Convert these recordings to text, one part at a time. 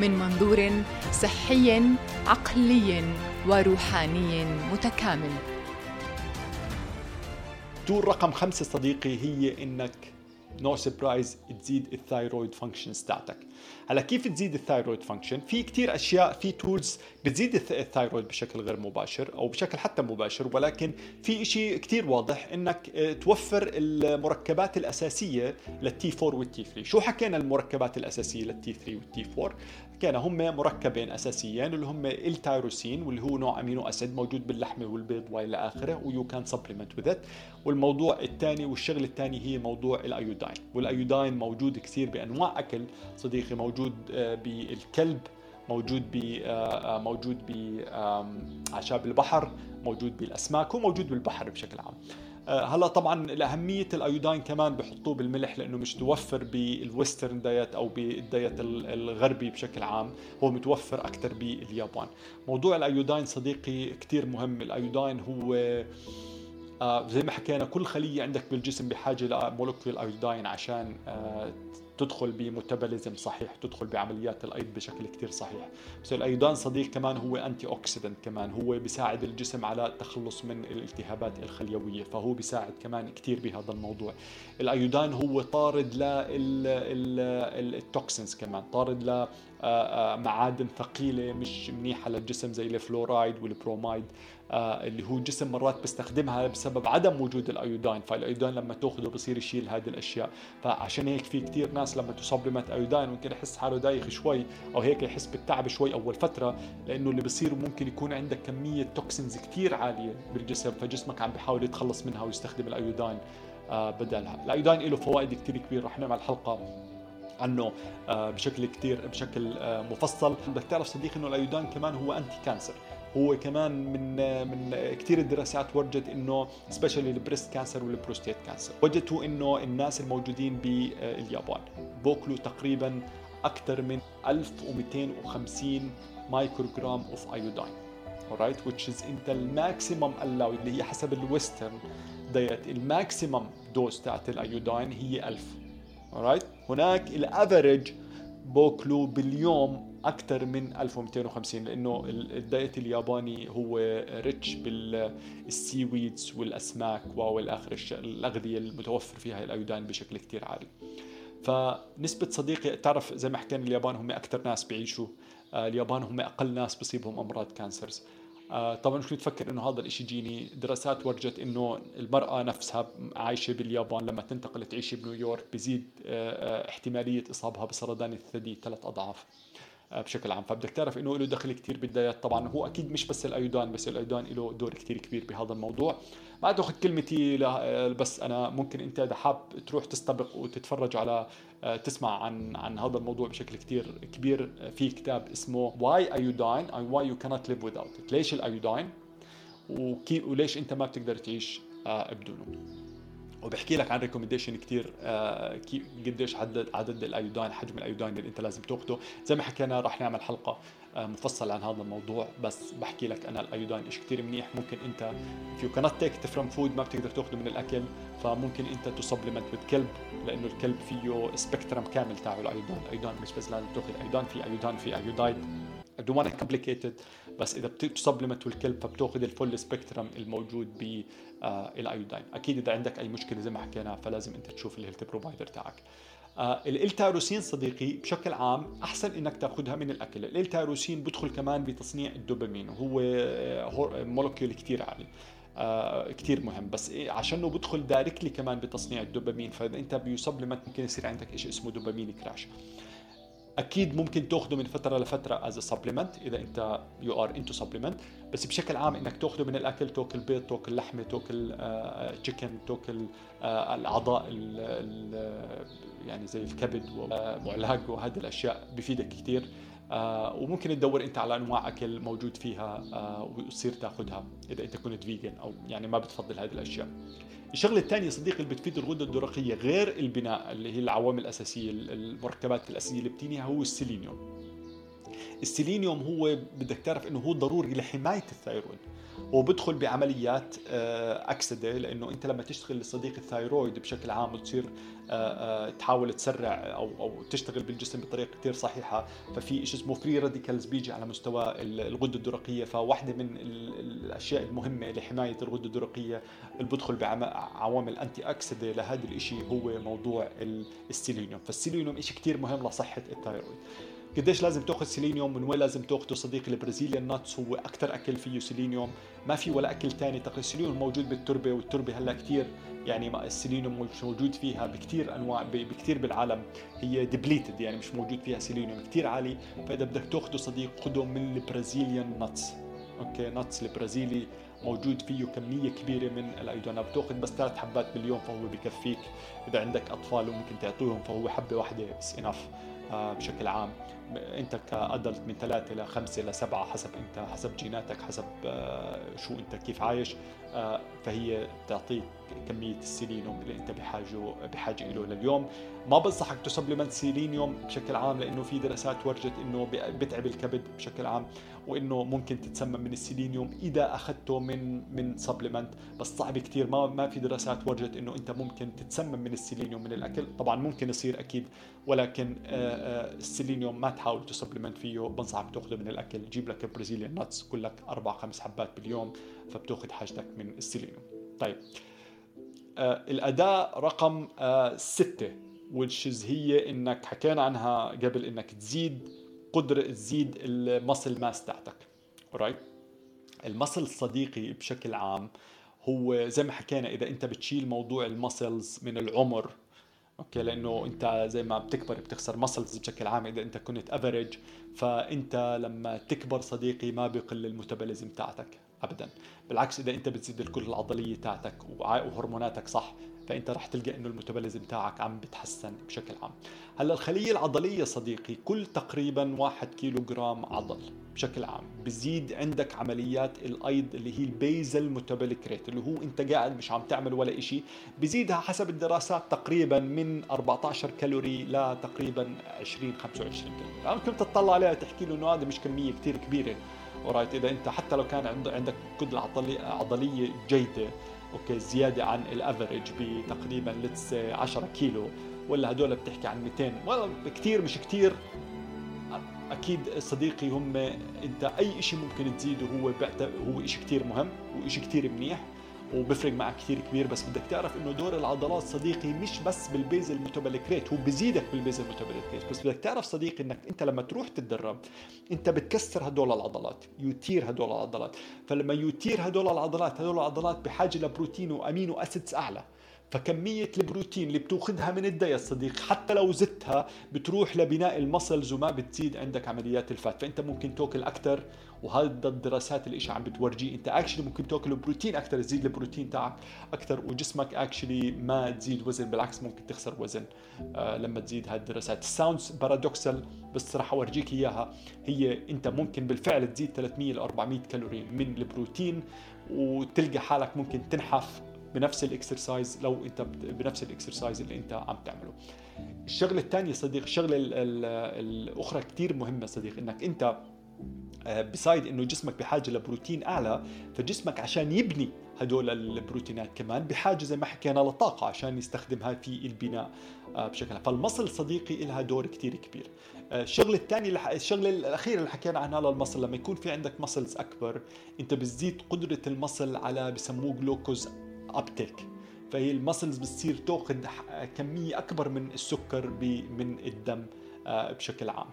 من منظور صحي عقلي وروحاني متكامل. tool رقم خمسة صديقي هي إنك no surprise تزيد ال thyroid functions تاعتك هلا كيف تزيد ال thyroid function في كتير أشياء في tools بتزيد ال thyroid بشكل غير مباشر أو بشكل حتى مباشر ولكن في شيء كتير واضح إنك آه، توفر المركبات الأساسية لل T4 وال T3 شو حكينا المركبات الأساسية لل T3 وال T4 كان هم مركبين أساسيين اللي هم التيروسين واللي هو نوع amino acid موجود باللحمة والبيض وإلى آخره و you can supplement with والموضوع الثاني والشغله الثانية هي موضوع ال iodine وال iodine موجود كثير بأنواع أكل صديقي موجود آه، بال kelp موجود ب آه، موجود باعشاب البحر موجود بالأسماك وموجود بالبحر بشكل عام. آه، هلا طبعا الاهميه ال iodine كمان بحطوه بالملح لأنه مش متوفر بال Western diet أو بال diet الغربي بشكل عام هو متوفر أكثر باليابان. موضوع ال iodine صديقي كثير مهم. ال iodine هو آه، زي ما حكينا كل خلية عندك بالجسم بحاجة ل molecule iodine عشان آه، تدخل ب metabolism صحيح تدخل بعمليات الأيض بشكل كتير صحيح. بس ال iodine صديقي كمان هو antioxidant كمان هو بيساعد الجسم على التخلص من الالتهابات الخليويه فهو بيساعد كمان كتير بهذا الموضوع. ال iodine هو طارد لل toxins كمان طارد ل آه، آه، ثقيلة مش منيحة للجسم زي ال fluoride وال bromide. آه، اللي هو الجسم مرات بيستخدمها بسبب عدم وجود ال iodine. فال iodine لما تأخذه بصير يشيل هذه الأشياء. فعشان هيك في كثير ناس لما ت supplement iodine ممكن يحس حاله دايخ شوي أو هيك يحس بالتعب شوي أول فترة لأنه اللي بصير ممكن يكون عندك كمية toxins كثير عالية بالجسم فجسمك عم بيحاول يتخلص منها ويستخدم ال iodine بدلها. ال iodine له فوائد كثير كبيرة رح نعمل حلقة عنه آه، بشكل كثير بشكل آه، مفصل. بدك تعرف صديقي إنه ال iodine كمان هو anti-cancer هو كمان من من كثير الدراسات ورجت إنه especially ال breast cancer وال prostate cancer. وجدوا إنه الناس الموجودين باليابان بوكلوا تقريبا أكثر من 1250 مايكروغرام of iodine alright which is انت ال maximum allowed اللي هي حسب ال Western diet. ال maximum dose تاعت ال iodine هي 1000 alright هناك ال average بوكلو باليوم أكثر من 1250 لأنه ال diet الياباني هو rich بال seaweeds والاسماك والى اخره الأغذية المتوفر فيها ال iodine بشكل كثير عالي. فنسبة صديقي تعرف زي ما حكينا اليابان هم أكثر ناس بيعيشوا آه، اليابان هم أقل ناس بصيبهم أمراض cancers. طبعا مش تفكر إنه هذا الإشي جيني؟ دراسات ورجت إنه المرأة نفسها عايشة باليابان لما تنتقل تعيش بنيويورك بزيد آه، احتمالية إصابها بسرطان الثدي ثلاث أضعاف. آه، بشكل عام. فبدك تعرف إنه له دخل كثير بالدايات طبعا هو أكيد مش بس الايودان بس الايودان له دور كثير كبير بهذا الموضوع. ما تاخذ كلمتي بس أنا ممكن أنت إذا حاب تروح تستبق وتتفرج على آه، تسمع عن عن هذا الموضوع بشكل كثير كبير. في كتاب اسمه Why Iodine and Why You Cannot Live Without It. ليش ال iodine وليش أنت ما بتقدر تعيش آه، بدونه. وبحكي لك عن recommendation كثير آه قديش عدد عدد ال iodine حجم ال iodine اللي أنت لازم تاخذه زي ما حكينا راح نعمل حلقة آه مفصلة عن هذا الموضوع بس بحكي لك أنا ال iodine شيء كثير منيح. ممكن أنت if you cannot take it from food ما بتقدر تاخذه من الأكل فممكن أنت ت supplement بال kelp لأنه ال kelp فيه spectrum كامل تاعه ال iodine ال iodine مش بس لازم تأخذ iodine في iodine في iodide To complicate it بس إذا بت supplement ال kelp فبتأخذ ال full spectrum الموجود بال iodine أكيد إذا عندك أي مشكلة زي ما حكينا فلازم أنت تشوف ال health provider تاعك. آه ال L-tyrosine صديقي بشكل عام أحسن إنك تأخذها من الأكل. ال L-tyrosine بدخل كمان بتصنيع الدوبامين. وهو molecule كثير عالي. آه كثير مهم. بس إيه عشانه بدخل directly كمان بتصنيع الدوبامين. فإذا أنت بت supplement ممكن يصير عندك شيء اسمه dopamine crash أكيد ممكن تأخذه من فترة لفترة as supplement إذا أنت you are into supplement بس بشكل عام إنك تأخذه من الأكل تأكل بيض تأكل لحمة تأكل chicken تأكل الأعضاء يعني زي الكبد ومعلاق وهذه الأشياء بفيدك كثير آه وممكن تدور أنت على أنواع أكل موجود فيها آه وتصير تاخذها إذا أنت كنت vegan أو يعني ما بتفضل هذه الأشياء. الشغلة الثانية صديقي اللي بتفيد الغدة الدرقية غير البناء اللي هي العوامل الأساسية المركبات الأساسية اللي بتبنيها هو السيلينيوم. السيلينيوم هو بدك تعرف إنه هو ضروري لحماية ال thyroid. وبدخل بعمليات آه، أكسدة لأنه أنت لما تشتغل لصديق ال thyroid بشكل عام وتصير آه، آه، تحاول تسرع أو أو تشتغل بالجسم بطريقة كثير صحيحة ففي شيء اسمه free radicals بيجي على مستوى الغدة الدرقية فواحدة من الأشياء المهمة لحماية الغدة الدرقية اللي بدخل بعوامل anti أكسدة لهذا الشيء هو موضوع السيلينيوم. فالسيلينيوم شيء كثير مهم لصحة ال thyroid. قديش لازم تأخذ سيلينيوم من وين لازم تاخذه صديقي ال Brazilian nuts هو أكثر أكل فيه سيلينيوم. ما في ولا أكل ثاني تقريبا السيلينيوم موجود بالتربة والتربة هلأ كثير يعني السيلينيوم مش موجود فيها بكثير أنواع بكثير بالعالم. هي depleted يعني مش موجود فيها سيلينيوم كثير عالي. فإذا بدك تأخذه صديقي خذه من ال Brazilian nuts okay nuts البرازيلي موجود فيه كمية كبيرة من الأيودين بتأخذ بس ثلاث حبات باليوم فهو بكفيك. إذا عندك أطفال وممكن تعطيهم فهو حبة واحدة بس enough آه، بشكل عام. انت ك adult من ثلاثة لخمسه لسبعه حسب انت حسب جيناتك حسب آه، شو انت كيف عايش آه، فهي بتعطيك كمية السيلينيوم اللي انت بحاجة بحاجة له لليوم. ما بنصحك ت supplement سيلينيوم بشكل عام لأنه في دراسات ورجت إنه بتعب الكبد بشكل عام وإنه ممكن تتسمم من السيلينيوم إذا أخذته من من supplement بس صعب كثير ما ما في دراسات ورجت إنه انت ممكن تتسمم من السيلينيوم من الأكل. طبعا ممكن يصير أكيد ولكن آه، السيلينيوم ما تحاول ت supplement فيه بنصحك تاخذه من الأكل جيب لك Brazilian nuts كل لك أربع خمس حبات باليوم فبتاخذ حاجتك من السيلينيوم طيب. آه الأداة رقم آه ستة which هي إنك حكينا عنها قبل إنك تزيد قدرة تزيد ال muscle mass تاعتك. right ال muscle صديقي بشكل عام هو زي ما حكينا إذا أنت بتشيل موضوع ال muscles من العمر okay لأنه أنت زي ما بتكبر بتخسر muscles بشكل عام إذا أنت كنت average فأنت لما تكبر صديقي ما بيقل ال metabolism تاعتك ابدا. بالعكس إذا أنت بتزيد الكتله العضلية تاعتك وهرموناتك صح فأنت رح تلقى إنه ال metabolism تاعك عم بتحسن بشكل عام. هلأ الخلية العضلية صديقي كل تقريبا واحد كيلو جرام عضل بشكل عام. بزيد عندك عمليات الأيض اللي هي ال basal metabolic rate اللي هو أنت قاعد مش عم تعمل ولا شيء بزيدها حسب الدراسات تقريبا من 14 كالوري لتقريبا 20 25 كالوري. ممكن تطلع عليها تحكي له إنه هذا مش كمية كثير كبيرة. و right إذا أنت حتى لو كان عندك كتلة عضلية جيدة okay زيادة عن ال average بتقريبا let's 10 كيلو ولا هدول بتحكي عن 200 والله كثير مش كثير أكيد صديقي هم أنت أي شيء ممكن تزيده هو هو شيء كثير مهم وشيء كثير منيح. وبفرق معك كثير كبير بس بدك تعرف إنه دور العضلات صديقي مش بس بال basal metabolic rate هو بزيدك بال basal metabolic rate بس بدك تعرف صديقي إنك أنت لما تروح تتدرب أنت بتكسر هدول العضلات يثير هدول العضلات. فلما يثير هدول العضلات هدول العضلات بحاجة لبروتين و amino acids أعلى. فكمية البروتين اللي بتأخذها من ال diet صديقي حتى لو زدتها بتروح لبناء ال muscles وما بتزيد عندك عمليات ال fat. فأنت ممكن تأكل أكثر وهذا الدراسات اللي عم بتورجيه أنت actually ممكن تأكل بروتين أكثر تزيد البروتين تاعك أكثر وجسمك actually ما تزيد وزن بالعكس ممكن تخسر وزن آه لما تزيد هذه الدراسات. It sounds paradoxical بس راح أورجيك إياها. هي أنت ممكن بالفعل تزيد 300 ل 400 كالوري من البروتين وتلقى حالك ممكن تنحف. بنفس ال exercise لو أنت بنفس ال exercise اللي أنت عم تعمله. الشغلة الثانية صديقي الشغلة الأخرى كثير مهمة صديقي إنك أنت beside آه، إنه جسمك بحاجة لبروتين أعلى فجسمك عشان يبني هدول البروتينات كمان بحاجة زي ما حكينا لطاقة عشان يستخدمها في البناء آه، بشكل فال muscle صديقي لها دور كثير كبير. آه، الشغلة الثانية الشغلة الأخيرة اللي حكينا عنها لل muscle لما يكون في عندك muscles أكبر أنت بتزيد قدرة ال muscle على بسموه glucose uptake فهي ال muscles بتصير تأخذ كمية أكبر من السكر من الدم آه، بشكل عام.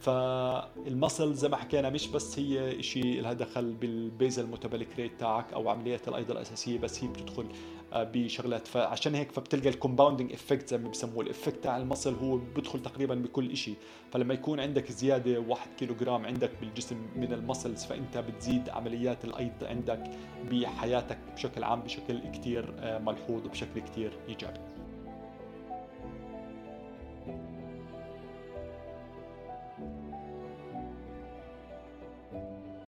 فال muscle زي ما حكينا مش بس هي شيء لها دخل بال basal metabolic rate تاعك أو عمليات الأيض الأساسية بس هي بتدخل بشغلات. فعشان هيك فبتلقى ال compounding effect زي ما بسموه. ال effect تاع ال muscle هو بدخل تقريبا بكل شيء فلما يكون عندك زيادة 1 كيلو جرام عندك بالجسم من المسلز فأنت بتزيد عمليات الأيض عندك بحياتك بشكل عام بشكل كثير آه، ملحوظ وبشكل كثير إيجابي.